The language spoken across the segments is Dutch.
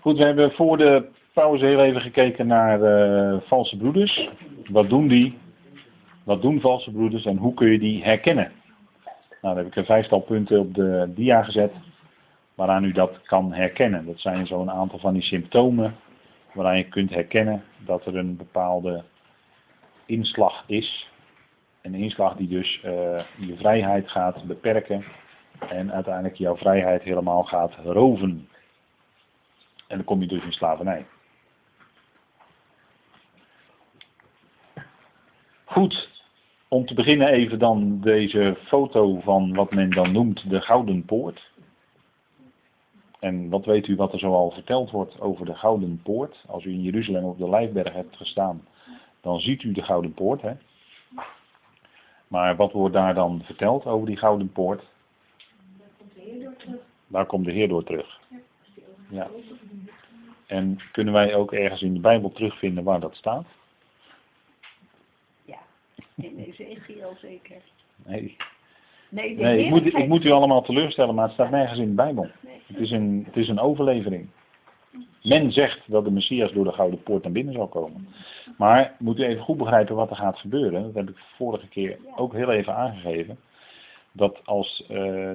Goed, we hebben voor de pauze heel even gekeken naar uh, valse broeders. Wat doen die? Wat doen valse broeders en hoe kun je die herkennen? Nou, dan heb ik een vijftal punten op de dia gezet waaraan u dat kan herkennen. Dat zijn zo'n aantal van die symptomen waaraan je kunt herkennen dat er een bepaalde inslag is. Een inslag die dus uh, je vrijheid gaat beperken en uiteindelijk jouw vrijheid helemaal gaat roven. En dan kom je dus in slavernij. Goed, om te beginnen even dan deze foto van wat men dan noemt de Gouden Poort. En wat weet u wat er zoal verteld wordt over de Gouden Poort? Als u in Jeruzalem op de Lijfberg hebt gestaan, dan ziet u de Gouden Poort. Hè? Maar wat wordt daar dan verteld over die Gouden Poort? Daar komt de Heer door terug. Ja. En kunnen wij ook ergens in de Bijbel terugvinden waar dat staat? Ja, in Ezekiel zeker. Nee. Nee, nee ik, moet, ik moet u allemaal teleurstellen, maar het staat nergens in de Bijbel. Het, is een, het is een overlevering. Men zegt dat de Messias door de Gouden Poort naar binnen zal komen. Maar moet u even goed begrijpen wat er gaat gebeuren. Dat heb ik vorige keer ook heel even aangegeven. Dat als uh,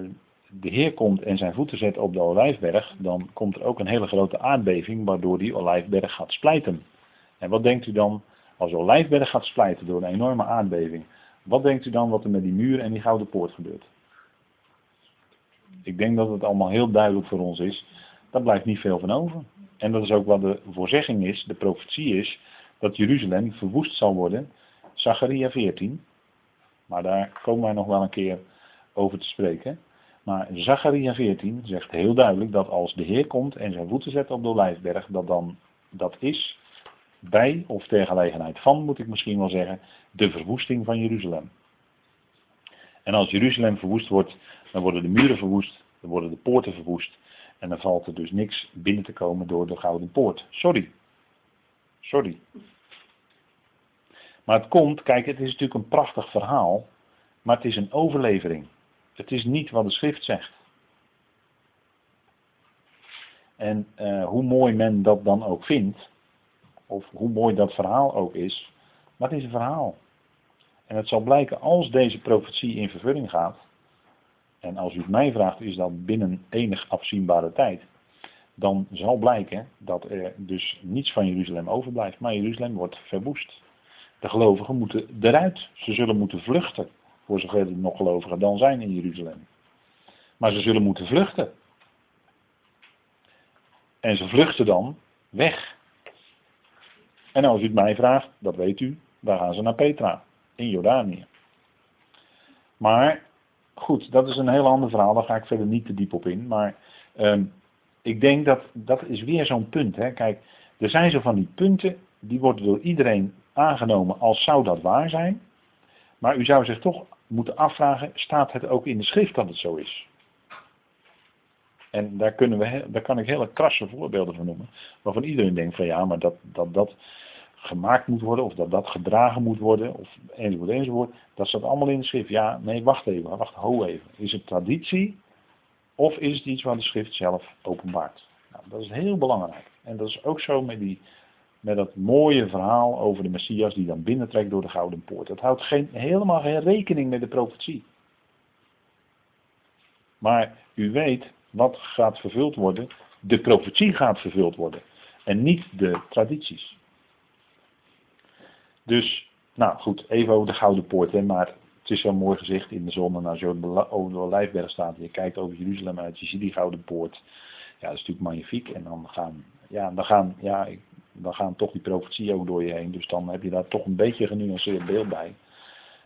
de Heer komt en zijn voeten zet op de Olijfberg, dan komt er ook een hele grote aardbeving waardoor die Olijfberg gaat splijten. En wat denkt u dan als Olijfberg gaat splijten door een enorme aardbeving? Wat denkt u dan wat er met die muur en die Gouden Poort gebeurt? Ik denk dat het allemaal heel duidelijk voor ons is. Daar blijft niet veel van over. En dat is ook wat de voorzegging is, de profetie is, dat Jeruzalem verwoest zal worden. Zacharia 14. Maar daar komen wij nog wel een keer over te spreken. Maar Zacharia 14 zegt heel duidelijk dat als de Heer komt en zijn voeten zet op de Olijfberg, dat dan dat is bij of ter gelegenheid van, moet ik misschien wel zeggen, de verwoesting van Jeruzalem. En als Jeruzalem verwoest wordt, dan worden de muren verwoest, dan worden de poorten verwoest en dan valt er dus niks binnen te komen door de gouden poort. Sorry. Sorry. Maar het komt, kijk, het is natuurlijk een prachtig verhaal, maar het is een overlevering. Het is niet wat de schrift zegt. En uh, hoe mooi men dat dan ook vindt, of hoe mooi dat verhaal ook is, maar het is een verhaal. En het zal blijken als deze profetie in vervulling gaat, en als u het mij vraagt, is dat binnen enig afzienbare tijd, dan zal blijken dat er dus niets van Jeruzalem overblijft, maar Jeruzalem wordt verwoest. De gelovigen moeten eruit, ze zullen moeten vluchten voor zover er nog gelovigen dan zijn in Jeruzalem. Maar ze zullen moeten vluchten. En ze vluchten dan weg. En als u het mij vraagt, dat weet u, dan gaan ze naar Petra, in Jordanië. Maar goed, dat is een heel ander verhaal, daar ga ik verder niet te diep op in. Maar um, ik denk dat dat is weer zo'n punt. Hè. Kijk, er zijn zo van die punten, die worden door iedereen aangenomen als zou dat waar zijn. Maar u zou zich toch moeten afvragen, staat het ook in de schrift dat het zo is? En daar, kunnen we, daar kan ik hele krasse voorbeelden van noemen. Waarvan iedereen denkt van ja, maar dat dat, dat gemaakt moet worden, of dat dat gedragen moet worden, of enzovoort enzovoort. Dat staat allemaal in de schrift. Ja, nee, wacht even, wacht, ho even. Is het traditie, of is het iets wat de schrift zelf openbaart? Nou, dat is heel belangrijk. En dat is ook zo met die met dat mooie verhaal over de Messias die dan binnentrekt door de Gouden Poort. Dat houdt geen, helemaal geen rekening met de profetie. Maar u weet wat gaat vervuld worden. De profetie gaat vervuld worden. En niet de tradities. Dus, nou goed, even over de Gouden Poort. Hè, maar het is zo'n mooi gezicht in de zon. En als je over de Lijfberg staat en je kijkt over Jeruzalem uit, je ziet die Gouden Poort. Ja, dat is natuurlijk magnifiek. En dan gaan, ja, dan gaan, ja, dan gaan toch die profetieën ook door je heen. Dus dan heb je daar toch een beetje genuanceerd beeld bij.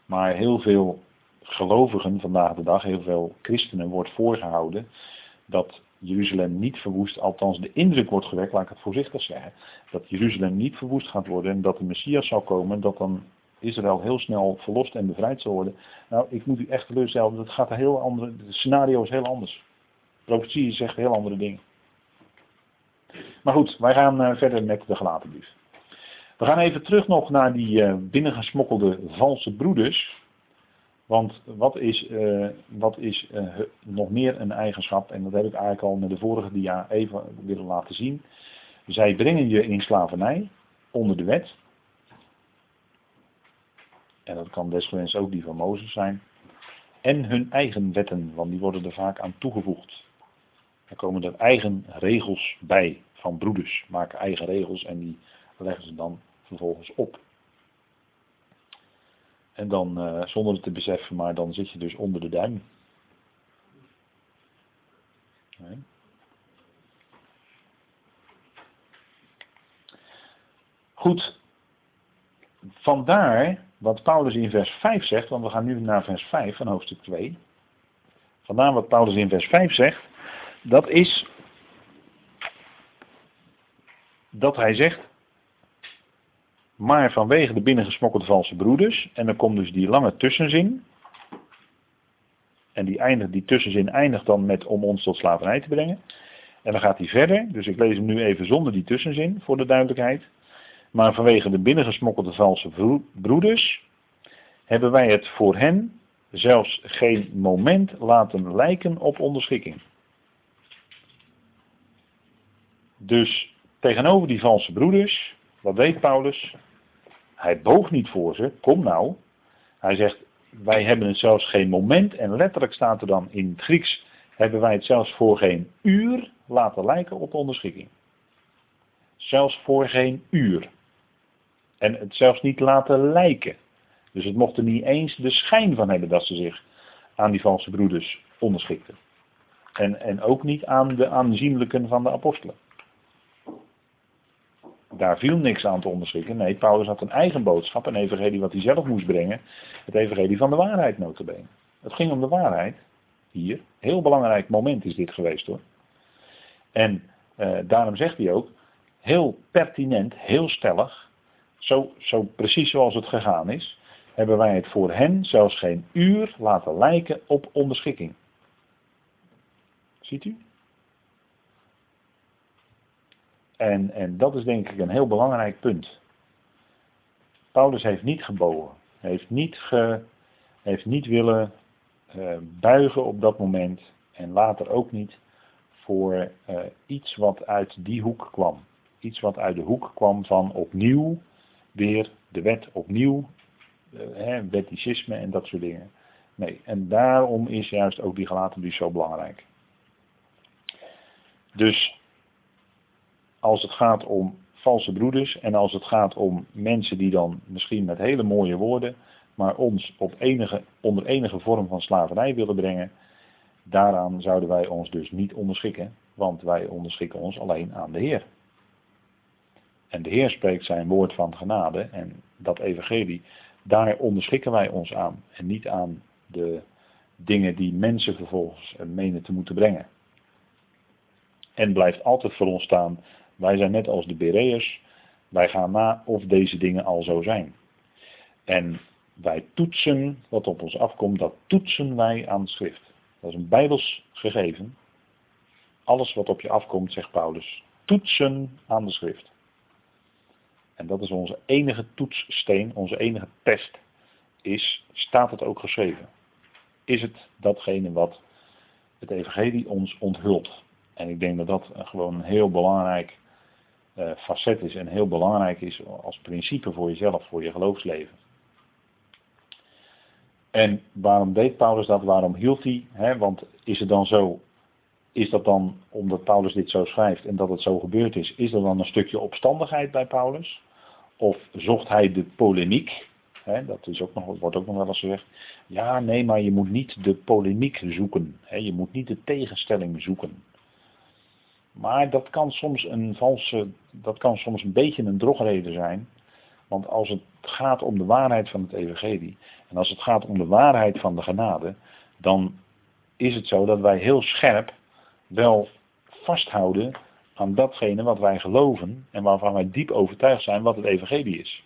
Maar heel veel gelovigen vandaag de dag, heel veel christenen wordt voorgehouden dat Jeruzalem niet verwoest, althans de indruk wordt gewekt, laat ik het voorzichtig zeggen, dat Jeruzalem niet verwoest gaat worden en dat de Messias zal komen, dat dan Israël heel snel verlost en bevrijd zal worden. Nou, ik moet u echt teleurstellen, dat gaat een heel andere, het scenario is heel anders. Profetie zegt heel andere dingen. Maar goed, wij gaan uh, verder met de gelaten brief. We gaan even terug nog naar die uh, binnengesmokkelde valse broeders. Want wat is, uh, wat is nog meer een eigenschap, en dat heb ik eigenlijk al met de vorige dia even willen laten zien. Zij brengen je in slavernij onder de wet. En dat kan desgewenst ook die van Mozes zijn. En hun eigen wetten, want die worden er vaak aan toegevoegd. Er komen er eigen regels bij van broeders, maken eigen regels en die leggen ze dan vervolgens op. En dan, uh, zonder het te beseffen, maar dan zit je dus onder de duim. Goed, vandaar wat Paulus in vers 5 zegt, want we gaan nu naar vers 5 van hoofdstuk 2. Vandaar wat Paulus in vers 5 zegt, dat is dat hij zegt, maar vanwege de binnengesmokkelde valse broeders, en dan komt dus die lange tussenzin, en die, eindigt, die tussenzin eindigt dan met om ons tot slavernij te brengen. En dan gaat hij verder, dus ik lees hem nu even zonder die tussenzin, voor de duidelijkheid. Maar vanwege de binnengesmokkelde valse broeders hebben wij het voor hen zelfs geen moment laten lijken op onderschikking. Dus tegenover die valse broeders, wat weet Paulus? Hij boog niet voor ze, kom nou. Hij zegt, wij hebben het zelfs geen moment, en letterlijk staat er dan in het Grieks, hebben wij het zelfs voor geen uur laten lijken op onderschikking. Zelfs voor geen uur. En het zelfs niet laten lijken. Dus het mocht er niet eens de schijn van hebben dat ze zich aan die valse broeders onderschikten. En, en ook niet aan de aanzienlijken van de apostelen. Daar viel niks aan te onderschikken. Nee, Paulus had een eigen boodschap, een evangelie wat hij zelf moest brengen. Het evangelie van de waarheid notabene. Het ging om de waarheid. Hier. Heel belangrijk moment is dit geweest hoor. En eh, daarom zegt hij ook, heel pertinent, heel stellig, zo, zo precies zoals het gegaan is, hebben wij het voor hen zelfs geen uur laten lijken op onderschikking. Ziet u? En, en dat is denk ik een heel belangrijk punt. Paulus heeft niet gebogen, heeft niet, ge, heeft niet willen uh, buigen op dat moment en later ook niet voor uh, iets wat uit die hoek kwam. Iets wat uit de hoek kwam van opnieuw weer de wet opnieuw, uh, hè, wetticisme en dat soort dingen. Nee, en daarom is juist ook die gelaten brief zo belangrijk. Dus als het gaat om valse broeders en als het gaat om mensen die dan misschien met hele mooie woorden, maar ons op enige, onder enige vorm van slavernij willen brengen, daaraan zouden wij ons dus niet onderschikken, want wij onderschikken ons alleen aan de Heer. En de Heer spreekt zijn woord van genade en dat evangelie, daar onderschikken wij ons aan en niet aan de dingen die mensen vervolgens menen te moeten brengen. En blijft altijd voor ons staan wij zijn net als de Bereërs. Wij gaan na of deze dingen al zo zijn. En wij toetsen wat op ons afkomt, dat toetsen wij aan de schrift. Dat is een bijbels gegeven. Alles wat op je afkomt, zegt Paulus, toetsen aan de schrift. En dat is onze enige toetssteen, onze enige test, is, staat het ook geschreven? Is het datgene wat het evangelie ons onthult? En ik denk dat dat gewoon heel belangrijk facet is en heel belangrijk is als principe voor jezelf, voor je geloofsleven. En waarom deed Paulus dat? Waarom hield hij? Hè? Want is het dan zo, is dat dan omdat Paulus dit zo schrijft en dat het zo gebeurd is, is er dan een stukje opstandigheid bij Paulus? Of zocht hij de polemiek? Hè? Dat is ook nog, wordt ook nog wel eens gezegd. Ja, nee, maar je moet niet de polemiek zoeken. Hè? Je moet niet de tegenstelling zoeken. Maar dat kan soms een valse, dat kan soms een beetje een drogreden zijn. Want als het gaat om de waarheid van het evangelie, en als het gaat om de waarheid van de genade, dan is het zo dat wij heel scherp wel vasthouden aan datgene wat wij geloven en waarvan wij diep overtuigd zijn wat het evangelie is.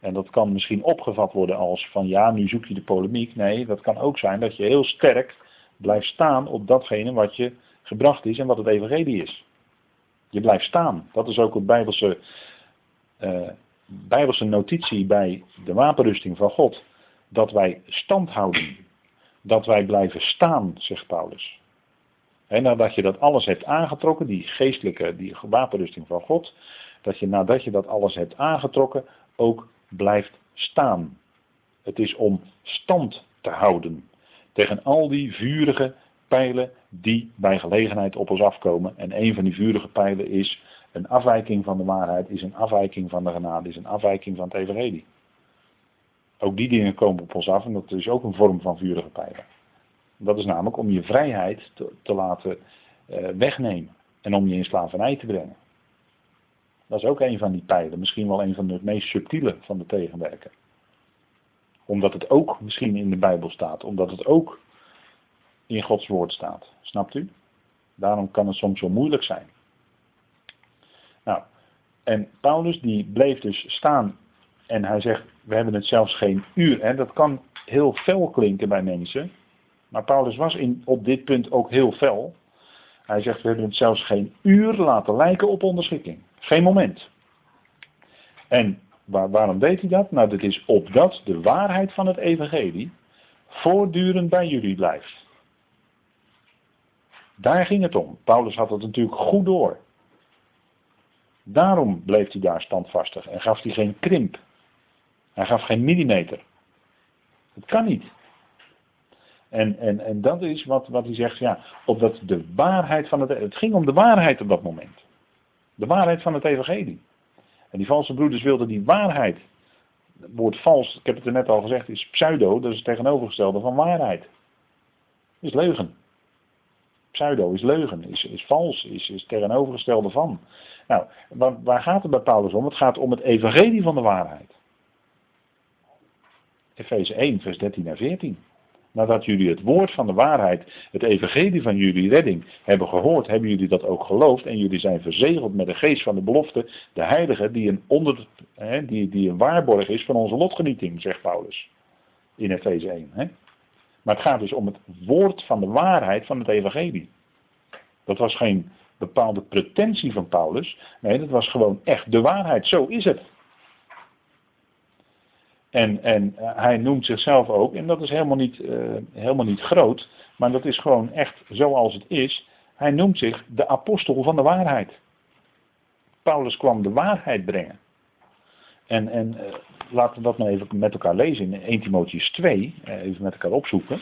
En dat kan misschien opgevat worden als van ja, nu zoek je de polemiek. Nee, dat kan ook zijn dat je heel sterk blijft staan op datgene wat je gebracht is en wat het evangelie is. Je blijft staan. Dat is ook een bijbelse, uh, bijbelse notitie bij de wapenrusting van God. Dat wij stand houden dat wij blijven staan, zegt Paulus. En nadat je dat alles hebt aangetrokken, die geestelijke, die wapenrusting van God, dat je nadat je dat alles hebt aangetrokken, ook blijft staan. Het is om stand te houden tegen al die vurige pijlen die bij gelegenheid op ons afkomen. En een van die vurige pijlen is een afwijking van de waarheid, is een afwijking van de genade, is een afwijking van het evangelie. Ook die dingen komen op ons af en dat is ook een vorm van vurige pijlen. Dat is namelijk om je vrijheid te, te laten uh, wegnemen en om je in slavernij te brengen. Dat is ook een van die pijlen, misschien wel een van de meest subtiele van de tegenwerken. Omdat het ook misschien in de Bijbel staat, omdat het ook in Gods woord staat. Snapt u? Daarom kan het soms zo moeilijk zijn. Nou, en Paulus die bleef dus staan en hij zegt, we hebben het zelfs geen uur. Hè? Dat kan heel fel klinken bij mensen. Maar Paulus was in, op dit punt ook heel fel. Hij zegt, we hebben het zelfs geen uur laten lijken op onderschikking. Geen moment. En waar, waarom deed hij dat? Nou, dat is opdat de waarheid van het evangelie voortdurend bij jullie blijft. Daar ging het om. Paulus had het natuurlijk goed door. Daarom bleef hij daar standvastig en gaf hij geen krimp. Hij gaf geen millimeter. Het kan niet. En, en, en dat is wat, wat hij zegt, ja, opdat de waarheid van het. Het ging om de waarheid op dat moment. De waarheid van het Evangelie. En die valse broeders wilden die waarheid. Het woord vals, ik heb het er net al gezegd, is pseudo, dat is het tegenovergestelde van waarheid. Dat is leugen. Pseudo is leugen, is, is vals, is, is tegenovergestelde van. Nou, waar, waar gaat het bij Paulus om? Het gaat om het evangelie van de waarheid. Efeze 1, vers 13 en 14. Nadat jullie het woord van de waarheid, het evangelie van jullie redding hebben gehoord, hebben jullie dat ook geloofd en jullie zijn verzegeld met de geest van de belofte, de heilige die een, onder, hè, die, die een waarborg is van onze lotgenieting, zegt Paulus in Efeze 1. Hè. Maar het gaat dus om het woord van de waarheid van het evangelie. Dat was geen bepaalde pretentie van Paulus, nee, dat was gewoon echt de waarheid, zo is het. En, en eh, hij noemt zichzelf ook, en dat is helemaal niet, uh, helemaal niet groot, maar dat is gewoon echt zoals het is. Hij noemt zich de apostel van de waarheid. Paulus kwam de waarheid brengen. En, en uh, laten we dat maar even met elkaar lezen in 1 Timotheus 2, even met elkaar opzoeken.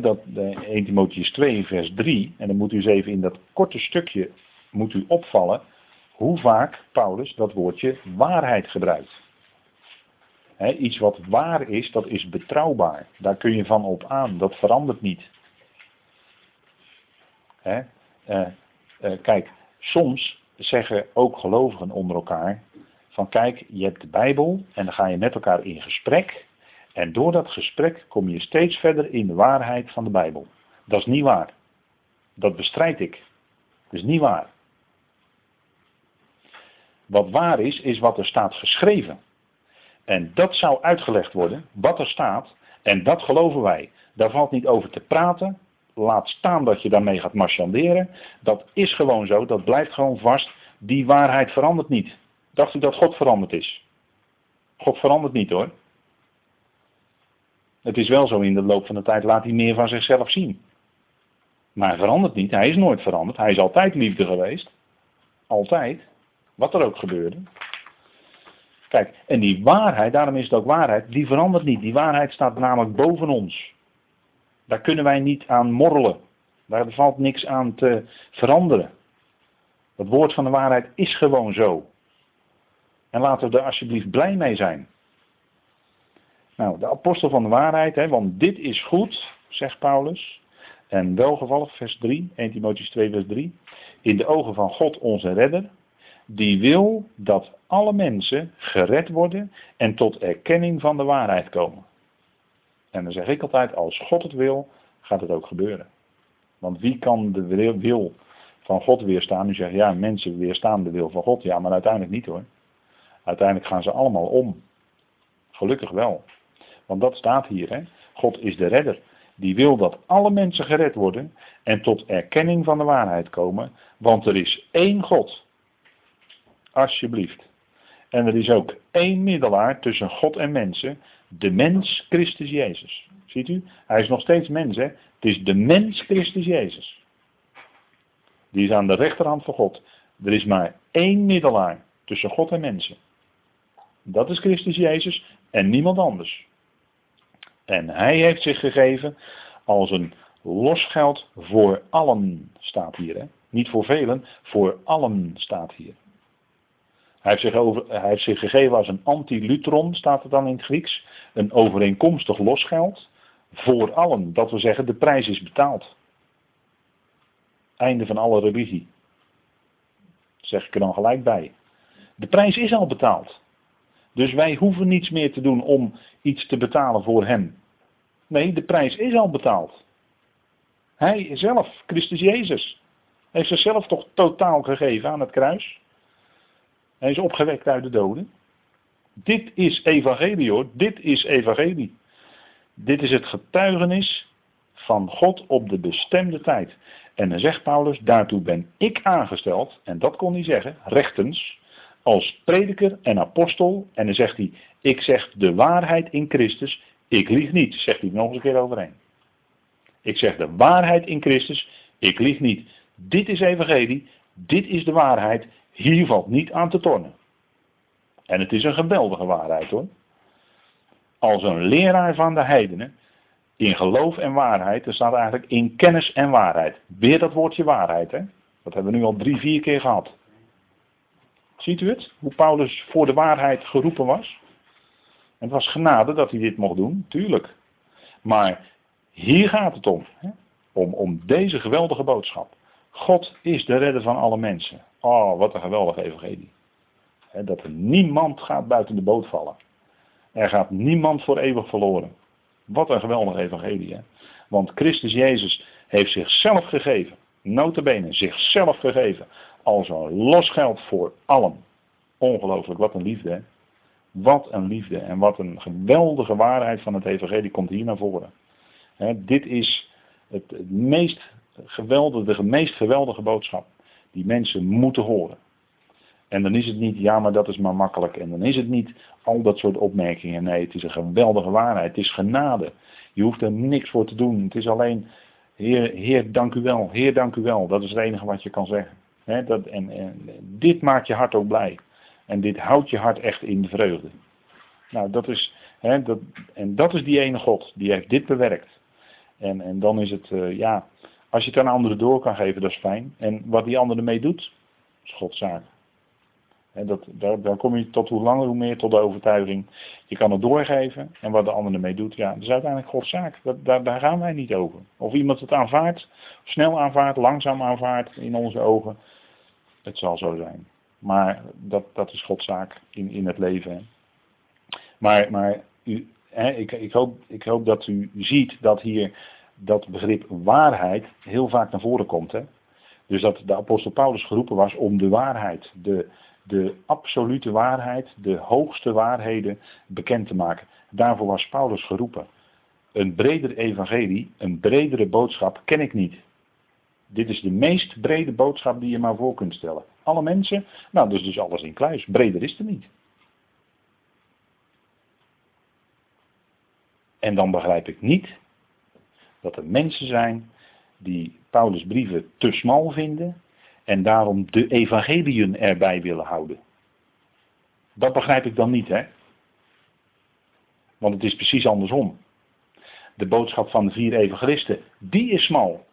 dat, 1 Timotheus 2 vers 3, en dan moet u eens even in dat korte stukje moet u opvallen hoe vaak Paulus dat woordje waarheid gebruikt. iets wat waar is, dat is betrouwbaar. Daar kun je van op aan, dat verandert niet. Uh, uh, kijk, soms zeggen ook gelovigen onder elkaar van kijk, je hebt de Bijbel en dan ga je met elkaar in gesprek en door dat gesprek kom je steeds verder in de waarheid van de Bijbel. Dat is niet waar. Dat bestrijd ik. Dat is niet waar. Wat waar is, is wat er staat geschreven. En dat zou uitgelegd worden, wat er staat, en dat geloven wij. Daar valt niet over te praten. Laat staan dat je daarmee gaat marchanderen. Dat is gewoon zo, dat blijft gewoon vast. Die waarheid verandert niet. Dacht u dat God veranderd is? God verandert niet hoor. Het is wel zo in de loop van de tijd laat hij meer van zichzelf zien. Maar hij verandert niet, hij is nooit veranderd. Hij is altijd liefde geweest. Altijd. Wat er ook gebeurde. Kijk, en die waarheid, daarom is het ook waarheid, die verandert niet. Die waarheid staat namelijk boven ons. Daar kunnen wij niet aan morrelen. Daar valt niks aan te veranderen. Het woord van de waarheid is gewoon zo. En laten we er alsjeblieft blij mee zijn. Nou, de apostel van de waarheid, hè, want dit is goed, zegt Paulus. En welgevallig, vers 3, 1 Timotheus 2, vers 3. In de ogen van God onze redder, die wil dat alle mensen gered worden en tot erkenning van de waarheid komen. En dan zeg ik altijd, als God het wil, gaat het ook gebeuren. Want wie kan de wil van God weerstaan? U zegt, ja, mensen weerstaan de wil van God. Ja, maar uiteindelijk niet hoor. Uiteindelijk gaan ze allemaal om. Gelukkig wel. Want dat staat hier. Hè? God is de redder. Die wil dat alle mensen gered worden en tot erkenning van de waarheid komen. Want er is één God. Alsjeblieft. En er is ook één middelaar tussen God en mensen, de mens Christus Jezus. Ziet u? Hij is nog steeds mens, hè? Het is de mens Christus Jezus. Die is aan de rechterhand van God. Er is maar één middelaar tussen God en mensen. Dat is Christus Jezus en niemand anders. En hij heeft zich gegeven als een losgeld voor allen, staat hier. Hè? Niet voor velen, voor allen staat hier. Hij heeft, zich over, hij heeft zich gegeven als een anti-lutron, staat het dan in het Grieks. Een overeenkomstig losgeld voor allen. Dat wil zeggen, de prijs is betaald. Einde van alle religie. zeg ik er dan gelijk bij. De prijs is al betaald. Dus wij hoeven niets meer te doen om iets te betalen voor hem. Nee, de prijs is al betaald. Hij zelf, Christus Jezus, heeft zichzelf toch totaal gegeven aan het kruis. Hij is opgewekt uit de doden. Dit is evangelie hoor, dit is evangelie. Dit is het getuigenis van God op de bestemde tijd. En dan zegt Paulus, daartoe ben ik aangesteld, en dat kon hij zeggen, rechtens, als prediker en apostel. En dan zegt hij, ik zeg de waarheid in Christus, ik lieg niet, zegt hij nog eens een keer overheen. Ik zeg de waarheid in Christus, ik lieg niet. Dit is evangelie, dit is de waarheid, hier valt niet aan te tornen. En het is een geweldige waarheid hoor. Als een leraar van de heidenen, in geloof en waarheid, er staat eigenlijk in kennis en waarheid. Weer dat woordje waarheid hè. Dat hebben we nu al drie, vier keer gehad. Ziet u het? Hoe Paulus voor de waarheid geroepen was? het was genade dat hij dit mocht doen, tuurlijk. Maar hier gaat het om. Hè? Om, om deze geweldige boodschap. God is de redder van alle mensen. Oh, wat een geweldige evangelie. dat er niemand gaat buiten de boot vallen. Er gaat niemand voor eeuwig verloren. Wat een geweldige evangelie. Hè? Want Christus Jezus heeft zichzelf gegeven. Notabene, zichzelf gegeven. Als een losgeld voor allen. Ongelooflijk, wat een liefde. Hè? Wat een liefde en wat een geweldige waarheid van het evangelie komt hier naar voren. dit is het, het meest geweldige, de meest geweldige boodschap die mensen moeten horen. En dan is het niet, ja, maar dat is maar makkelijk. En dan is het niet al dat soort opmerkingen. Nee, het is een geweldige waarheid. Het is genade. Je hoeft er niks voor te doen. Het is alleen, Heer, Heer dank u wel. Heer, dank u wel. Dat is het enige wat je kan zeggen. dat, en, en dit maakt je hart ook blij. En dit houdt je hart echt in de vreugde. Nou, dat is, dat, en dat is die ene God. Die heeft dit bewerkt. En, en dan is het, uh, ja, als je het aan anderen door kan geven, dat is fijn. En wat die ander ermee doet, is Godszaak. En dat, daar, dan kom je tot hoe langer hoe meer tot de overtuiging. Je kan het doorgeven en wat de ander ermee doet, ja, dat is uiteindelijk Gods zaak. Dat, daar, gaan wij niet over. Of iemand het aanvaardt, snel aanvaardt, langzaam aanvaardt in onze ogen. Het zal zo zijn. Maar dat, dat is Gods zaak in, in het leven. Maar, maar u, hè, ik, ik, hoop, ik hoop dat u ziet dat hier dat begrip waarheid heel vaak naar voren komt. Hè? Dus dat de apostel Paulus geroepen was om de waarheid, de, de absolute waarheid, de hoogste waarheden bekend te maken. Daarvoor was Paulus geroepen. Een breder evangelie, een bredere boodschap ken ik niet. Dit is de meest brede boodschap die je maar voor kunt stellen. Alle mensen, nou dus dus alles in kluis. Breder is er niet. En dan begrijp ik niet dat er mensen zijn die Paulus' brieven te smal vinden en daarom de evangeliën erbij willen houden. Dat begrijp ik dan niet, hè? Want het is precies andersom. De boodschap van de vier evangelisten, die is smal.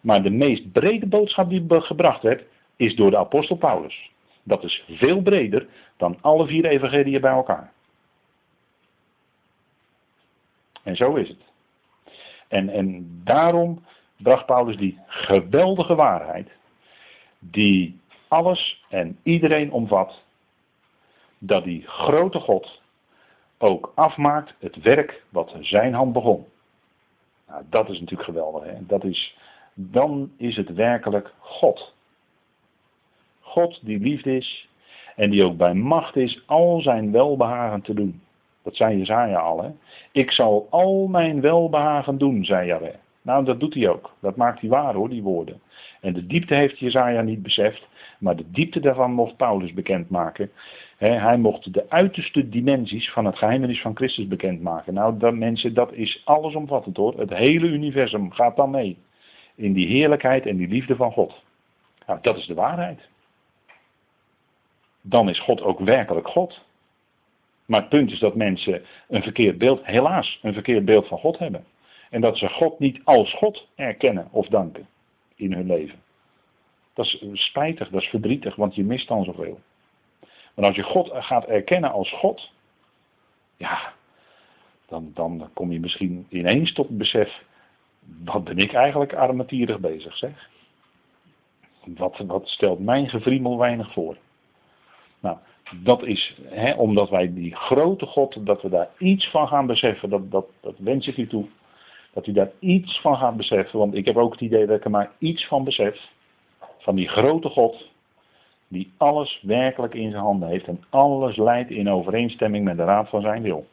Maar de meest brede boodschap die gebracht werd, is door de apostel Paulus. Dat is veel breder dan alle vier evangeliën bij elkaar. En zo is het. En, en daarom bracht Paulus die geweldige waarheid, die alles en iedereen omvat, dat die grote God ook afmaakt het werk wat zijn hand begon. Nou, dat is natuurlijk geweldig. Hè? Dat is, dan is het werkelijk God. God die liefde is en die ook bij macht is al zijn welbehagen te doen. Dat zei Jezaja al. Ik zal al mijn welbehagen doen, zei Jahweh. Nou, dat doet hij ook. Dat maakt hij waar hoor, die woorden. En de diepte heeft Jezaja niet beseft, maar de diepte daarvan mocht Paulus bekendmaken. hij mocht de uiterste dimensies van het geheimenis van Christus bekendmaken. Nou, dat, mensen, dat is allesomvattend hoor. Het hele universum gaat dan mee. In die heerlijkheid en die liefde van God. Nou, dat is de waarheid. Dan is God ook werkelijk God. Maar het punt is dat mensen een verkeerd beeld, helaas, een verkeerd beeld van God hebben. En dat ze God niet als God erkennen of danken in hun leven. Dat is spijtig, dat is verdrietig, want je mist dan zoveel. Maar als je God gaat erkennen als God, ja, dan, dan kom je misschien ineens tot het besef, wat ben ik eigenlijk armetierig bezig zeg. Wat, wat stelt mijn gevriemel weinig voor. Nou, dat is hè, omdat wij die grote God, dat we daar iets van gaan beseffen, dat, dat, dat wens ik u toe. Dat u daar iets van gaat beseffen, want ik heb ook het idee dat ik er maar iets van besef. Van die grote God, die alles werkelijk in zijn handen heeft en alles leidt in overeenstemming met de raad van zijn wil.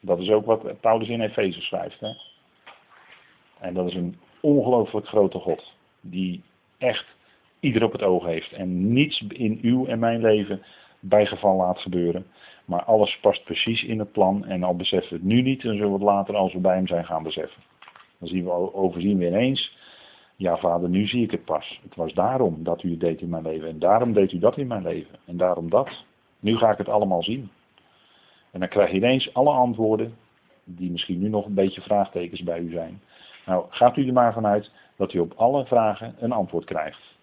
Dat is ook wat Paulus in Efeze schrijft. Hè? En dat is een ongelooflijk grote God, die echt ieder op het oog heeft en niets in uw en mijn leven bijgeval laat gebeuren. Maar alles past precies in het plan en al beseffen we het nu niet, dan zullen we het later als we bij hem zijn gaan beseffen. Dan zien we, overzien we ineens, ja vader, nu zie ik het pas. Het was daarom dat u het deed in mijn leven en daarom deed u dat in mijn leven en daarom dat. Nu ga ik het allemaal zien. En dan krijg je ineens alle antwoorden, die misschien nu nog een beetje vraagtekens bij u zijn. Nou, gaat u er maar vanuit dat u op alle vragen een antwoord krijgt.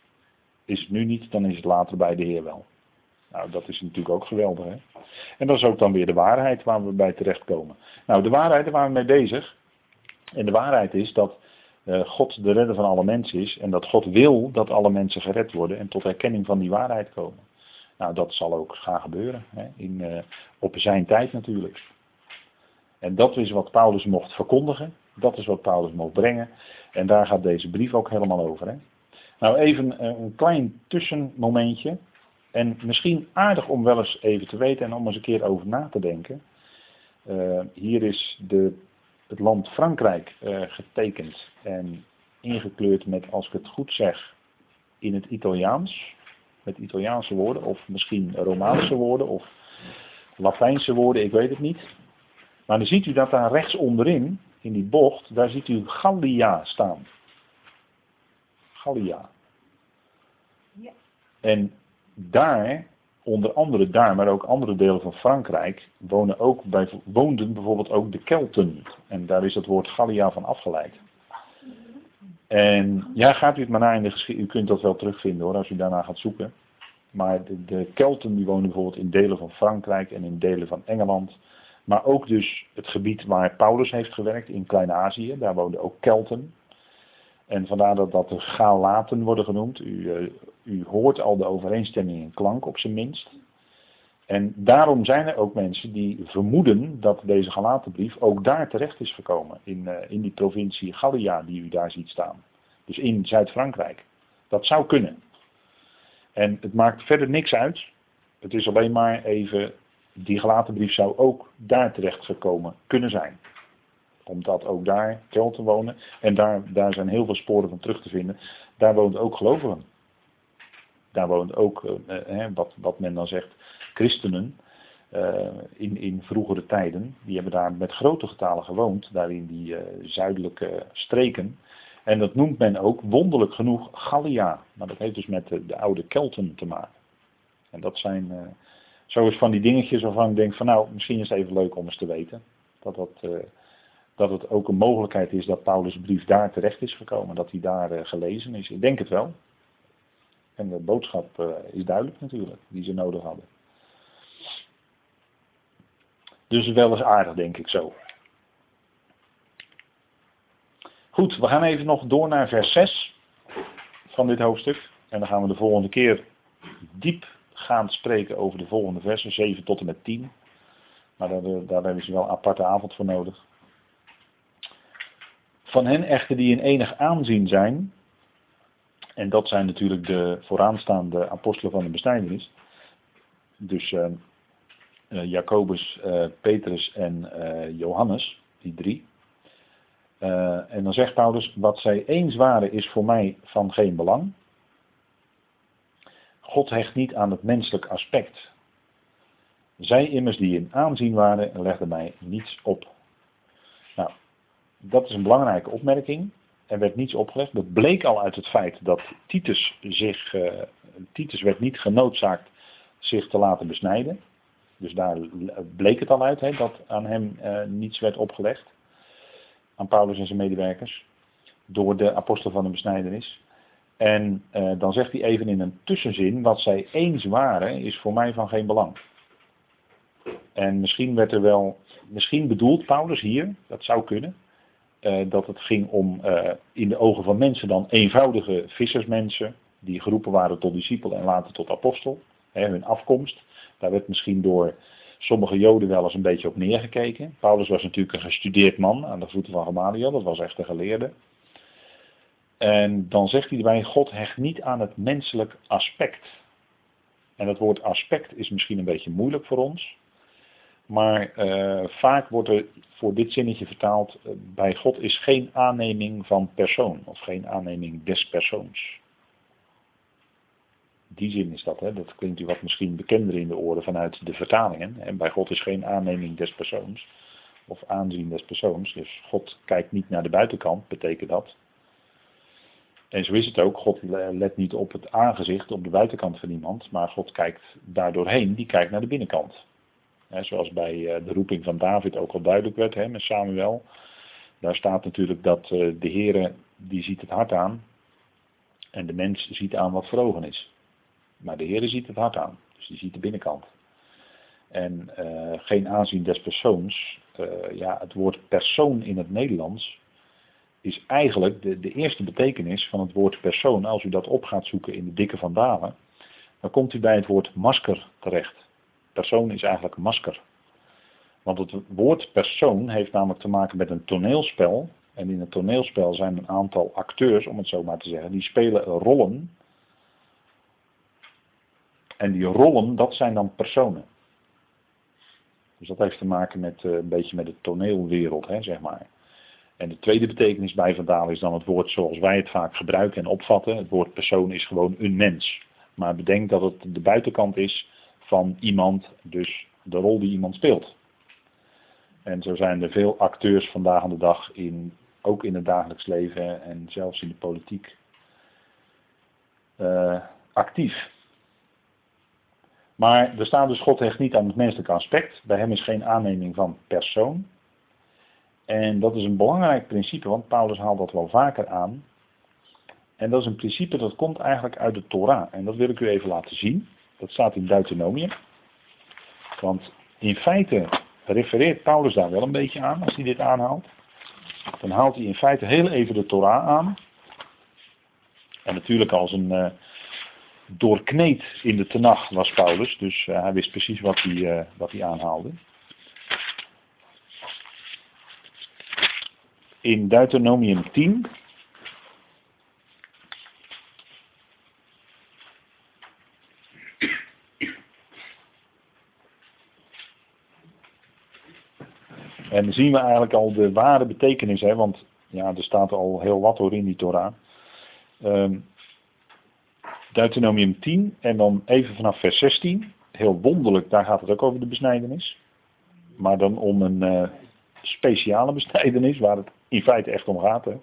Is het nu niet, dan is het later bij de Heer wel. Nou, dat is natuurlijk ook geweldig. Hè? En dat is ook dan weer de waarheid waar we bij terechtkomen. Nou, de waarheid, waren we mee bezig. En de waarheid is dat uh, God de redder van alle mensen is. En dat God wil dat alle mensen gered worden en tot herkenning van die waarheid komen. Nou, dat zal ook gaan gebeuren. Hè? In, uh, op zijn tijd natuurlijk. En dat is wat Paulus mocht verkondigen. Dat is wat Paulus mocht brengen. En daar gaat deze brief ook helemaal over. Hè? Nou, even eh, een klein tussenmomentje. En misschien aardig om wel eens even te weten en om eens een keer over na te denken. Uh, hier is de, het land Frankrijk uh, getekend en ingekleurd met, als ik het goed zeg, in het Italiaans. Met Italiaanse woorden, of misschien Romaanse woorden, of Latijnse woorden, ik weet het niet. Maar dan ziet u dat daar rechts onderin, in die bocht, daar ziet u Gallia staan. Gallia. En daar, onder andere daar, maar ook andere delen van Frankrijk, wonen ook bij, woonden bijvoorbeeld ook de Kelten. En daar is het woord Gallia van afgeleid. En ja, gaat u het maar naar in de geschiedenis. U kunt dat wel terugvinden hoor, als u daarna gaat zoeken. Maar de, de Kelten die wonen bijvoorbeeld in delen van Frankrijk en in delen van Engeland. Maar ook dus het gebied waar Paulus heeft gewerkt in Klein-Azië. Daar woonden ook Kelten. En vandaar dat dat de Galaten worden genoemd. U, uh, u hoort al de overeenstemming in klank op zijn minst. En daarom zijn er ook mensen die vermoeden dat deze Galatenbrief ook daar terecht is gekomen. In, uh, in die provincie Gallia die u daar ziet staan. Dus in Zuid-Frankrijk. Dat zou kunnen. En het maakt verder niks uit. Het is alleen maar even, die Galatenbrief zou ook daar terecht gekomen kunnen zijn omdat ook daar Kelten wonen. En daar, daar zijn heel veel sporen van terug te vinden. Daar woont ook gelovigen. Daar woont ook, uh, wat, wat men dan zegt, christenen. Uh, in, in vroegere tijden. Die hebben daar met grote getalen gewoond. Daar in die zuidelijke streken. En dat noemt men ook wonderlijk genoeg Gallia. Maar dat heeft dus met de, de oude Kelten te maken. En dat zijn zo eens van die dingetjes waarvan ik denk van nou, misschien is het even leuk om eens te weten. Dat dat dat het ook een mogelijkheid is dat Paulus' brief daar terecht is gekomen, dat hij daar uh, gelezen is. Ik denk het wel. En de boodschap uh, is duidelijk natuurlijk, die ze nodig hadden. Dus wel eens aardig, denk ik zo. Goed, we gaan even nog door naar vers 6 van dit hoofdstuk. En dan gaan we de volgende keer diep gaan spreken over de volgende versen, 7 tot en met 10. Maar daar hebben ze wel een aparte avond voor nodig. Van hen echter die in enig aanzien zijn, en dat zijn natuurlijk de vooraanstaande apostelen van de bestijdenis, dus uh, Jacobus, uh, Petrus en Johannes, die drie. En dan zegt Paulus, wat zij eens waren is voor mij van geen belang. God hecht niet aan het menselijk aspect. Zij immers die in aanzien waren, legden mij niets op. Dat is een belangrijke opmerking. Er werd niets opgelegd. Dat bleek al uit het feit dat Titus zich, uh, Titus werd niet genoodzaakt zich te laten besnijden. Dus daar bleek het al uit dat aan hem uh, niets werd opgelegd. Aan Paulus en zijn medewerkers. Door de apostel van de besnijdenis. En uh, dan zegt hij even in een tussenzin, wat zij eens waren, is voor mij van geen belang. En misschien werd er wel, misschien bedoelt Paulus hier, dat zou kunnen, dat het ging om uh, in de ogen van mensen dan eenvoudige vissersmensen, die geroepen waren tot discipel en later tot apostel, hun afkomst. Daar werd misschien door sommige Joden wel eens een beetje op neergekeken. Paulus was natuurlijk een gestudeerd man aan de voeten van Gamaliel, dat was echt een geleerde. En dan zegt hij erbij, God hecht niet aan het menselijk aspect. En dat woord aspect is misschien een beetje moeilijk voor ons. Maar uh, vaak wordt er voor dit zinnetje vertaald, uh, bij God is geen aanneming van persoon of geen aanneming des persoons. Die zin is dat, hè? dat klinkt u wat misschien bekender in de oren vanuit de vertalingen. En bij God is geen aanneming des persoons of aanzien des persoons. Dus God kijkt niet naar de buitenkant, betekent dat. En zo is het ook, God let niet op het aangezicht, op de buitenkant van iemand, maar God kijkt daardoorheen, die kijkt naar de binnenkant. Zoals bij uh, de roeping van David ook al duidelijk werd he, met Samuel. Daar staat natuurlijk dat uh, de Heere, die ziet het hart aan. En de mens ziet aan wat voor ogen is. Maar de Heere ziet het hart aan. Dus die ziet de binnenkant. En uh, geen aanzien des persoons. ja, het woord persoon in het Nederlands is eigenlijk de, de eerste betekenis van het woord persoon. Als u dat op gaat zoeken in de dikke van Dalen, dan komt u bij het woord masker terecht. Persoon is eigenlijk masker. Want het woord persoon heeft namelijk te maken met een toneelspel. En in een toneelspel zijn een aantal acteurs, om het zo maar te zeggen, die spelen rollen. En die rollen, dat zijn dan personen. Dus dat heeft te maken met uh, een beetje met de toneelwereld, hè, zeg maar. En de tweede betekenis bij Vandaal is dan het woord zoals wij het vaak gebruiken en opvatten. Het woord persoon is gewoon een mens. Maar bedenk dat het de buitenkant is van iemand, dus de rol die iemand speelt. En zo zijn er veel acteurs vandaag aan de dag, in, ook in het dagelijks leven en zelfs in de politiek, uh, actief. Maar er staat dus God hecht niet aan het menselijke aspect. Bij hem is geen aanneming van persoon. En dat is een belangrijk principe, want Paulus haalt dat wel vaker aan. En dat is een principe dat komt eigenlijk uit de Torah. En dat wil ik u even laten zien. Dat staat in Deuteronomium. Want in feite refereert Paulus daar wel een beetje aan als hij dit aanhaalt. Dan haalt hij in feite heel even de Torah aan. En natuurlijk als een uh, doorkneed in de Tenach was Paulus. Dus uh, hij wist precies wat hij, uh, wat hij aanhaalde. In Deuteronomium 10 En dan zien we eigenlijk al de ware betekenis, hè, want ja, er staat al heel wat hoor in die Torah. Um, Deuteronomium 10 en dan even vanaf vers 16. Heel wonderlijk, daar gaat het ook over de besnijdenis. Maar dan om een uh, speciale besnijdenis, waar het in feite echt om gaat. Hè.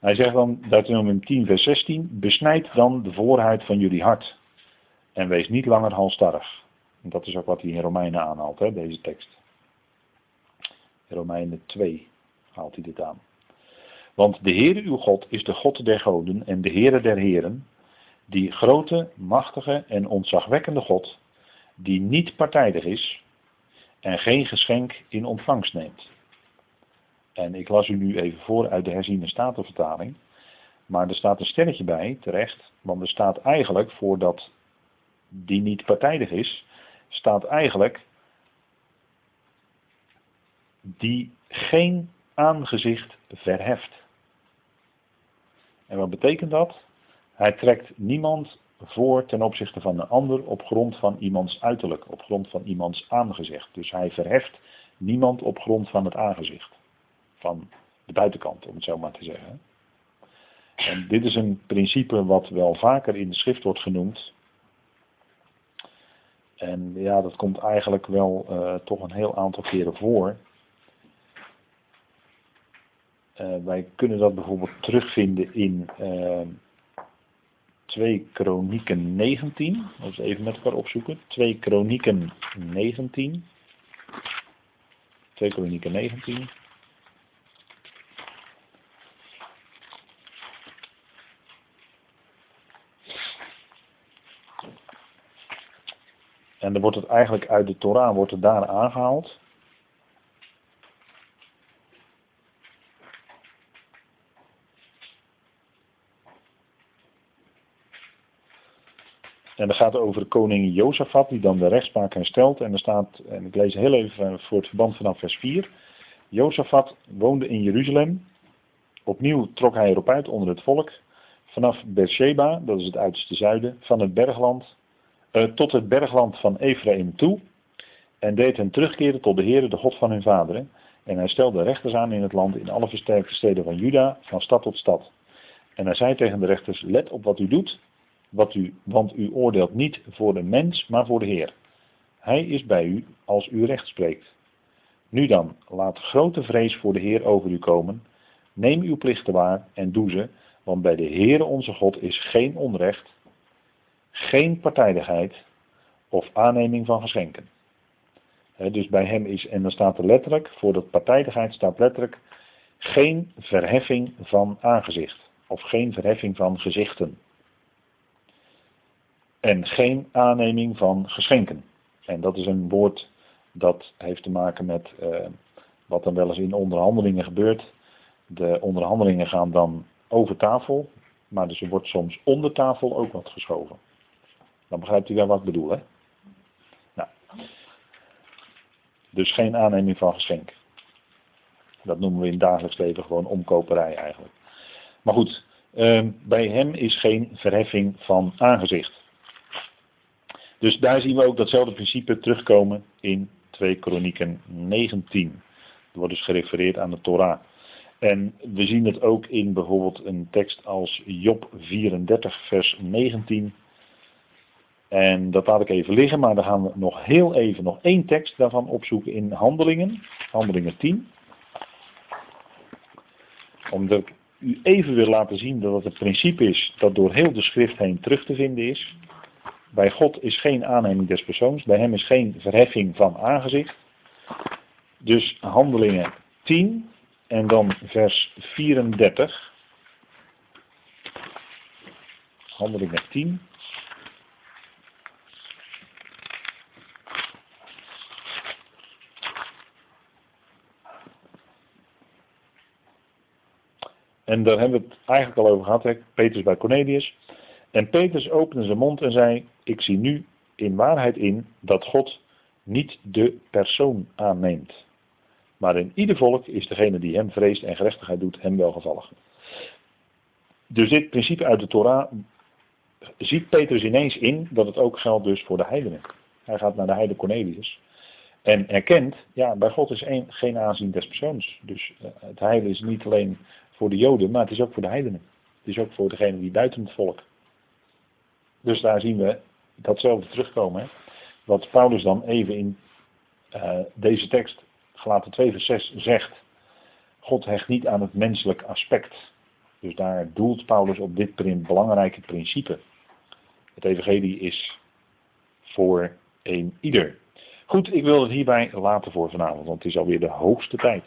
Hij zegt dan, Deuteronomium 10 vers 16, besnijd dan de voorhuid van jullie hart. En wees niet langer halstarrig. En dat is ook wat hij in Romeinen aanhaalt, hè, deze tekst. Romeinen 2 haalt hij dit aan. Want de Heere uw God is de God der goden en de Heere der heren, die grote, machtige en ontzagwekkende God, die niet partijdig is en geen geschenk in ontvangst neemt. En ik las u nu even voor uit de herziene statenvertaling. Maar er staat een sterretje bij, terecht. Want er staat eigenlijk voor dat die niet partijdig is, staat eigenlijk die geen aangezicht verheft. En wat betekent dat? Hij trekt niemand voor ten opzichte van een ander op grond van iemands uiterlijk, op grond van iemands aangezicht. Dus hij verheft niemand op grond van het aangezicht. Van De buitenkant, om het zo maar te zeggen. En dit is een principe wat wel vaker in de schrift wordt genoemd. En ja, dat komt eigenlijk wel uh, toch een heel aantal keren voor. Uh, wij kunnen dat bijvoorbeeld terugvinden in uh, 2 Kronieken 19. Dat is even met elkaar opzoeken. 2 Kronieken 19. 2 Kronieken 19. En dan wordt het eigenlijk uit de Torah wordt het daar aangehaald. En dat gaat over koning Jozefat, die dan de rechtspraak herstelt. En er staat, en ik lees heel even voor het verband vanaf vers 4. Jozefat woonde in Jeruzalem. Opnieuw trok hij erop uit onder het volk. Vanaf Beersheba, dat is het uiterste zuiden, van het bergland uh, tot het bergland van Ephraim toe. En deed hen terugkeren tot de Heere, de God van hun vaderen. En hij stelde rechters aan in het land, in alle versterkte steden van Juda, van stad tot stad. En hij zei tegen de rechters, let op wat u doet, wat u, want u oordeelt niet voor de mens, maar voor de Heer. Hij is bij u als u recht spreekt. Nu dan, laat grote vrees voor de Heer over u komen. Neem uw plichten waar en doe ze, want bij de Heere onze God is geen onrecht, geen partijdigheid of aanneming van geschenken. dus bij hem is, en dan staat er letterlijk, voor dat partijdigheid staat letterlijk, geen verheffing van aangezicht. Of geen verheffing van gezichten. En geen aanneming van geschenken. En dat is een woord dat heeft te maken met uh, wat dan wel eens in onderhandelingen gebeurt. De onderhandelingen gaan dan over tafel, maar dus er wordt soms onder tafel ook wat geschoven. Dan begrijpt u wel wat ik bedoel, hè? Nou. Dus geen aanneming van geschenk. Dat noemen we in het dagelijks leven gewoon omkoperij eigenlijk. Maar goed, ehm, bij hem is geen verheffing van aangezicht. Dus daar zien we ook datzelfde principe terugkomen in 2 Kronieken 19. Er wordt dus gerefereerd aan de Torah. En we zien het ook in bijvoorbeeld een tekst als Job 34, vers 19. En dat laat ik even liggen, maar dan gaan we nog heel even nog één tekst daarvan opzoeken in Handelingen, Handelingen 10. Omdat ik u even wil laten zien dat het een principe is dat door heel de schrift heen terug te vinden is. Bij God is geen aanneming des persoons, bij hem is geen verheffing van aangezicht. Dus Handelingen 10 en dan vers 34. Handelingen 10. En daar hebben we het eigenlijk al over gehad, hè? Petrus bij Cornelius. En Petrus opende zijn mond en zei, ik zie nu in waarheid in dat God niet de persoon aanneemt. Maar in ieder volk is degene die hem vreest en gerechtigheid doet, hem welgevallig. Dus dit principe uit de Torah ziet Petrus ineens in dat het ook geldt dus voor de heidenen. Hij gaat naar de heide Cornelius. En erkent, ja, bij God is een, geen aanzien des persoons. Dus uh, het heil is niet alleen voor de Joden, maar het is ook voor de heidenen. Het is ook voor degene die buiten het volk. Dus daar zien we datzelfde terugkomen. Hè? Wat Paulus dan even in uh, deze tekst, gelaten 2 vers 6, zegt. God hecht niet aan het menselijk aspect. Dus daar doelt Paulus op dit belangrijke principe. Het evangelie is voor een ieder. Goed, ik wil het hierbij laten voor vanavond, want het is alweer de hoogste tijd.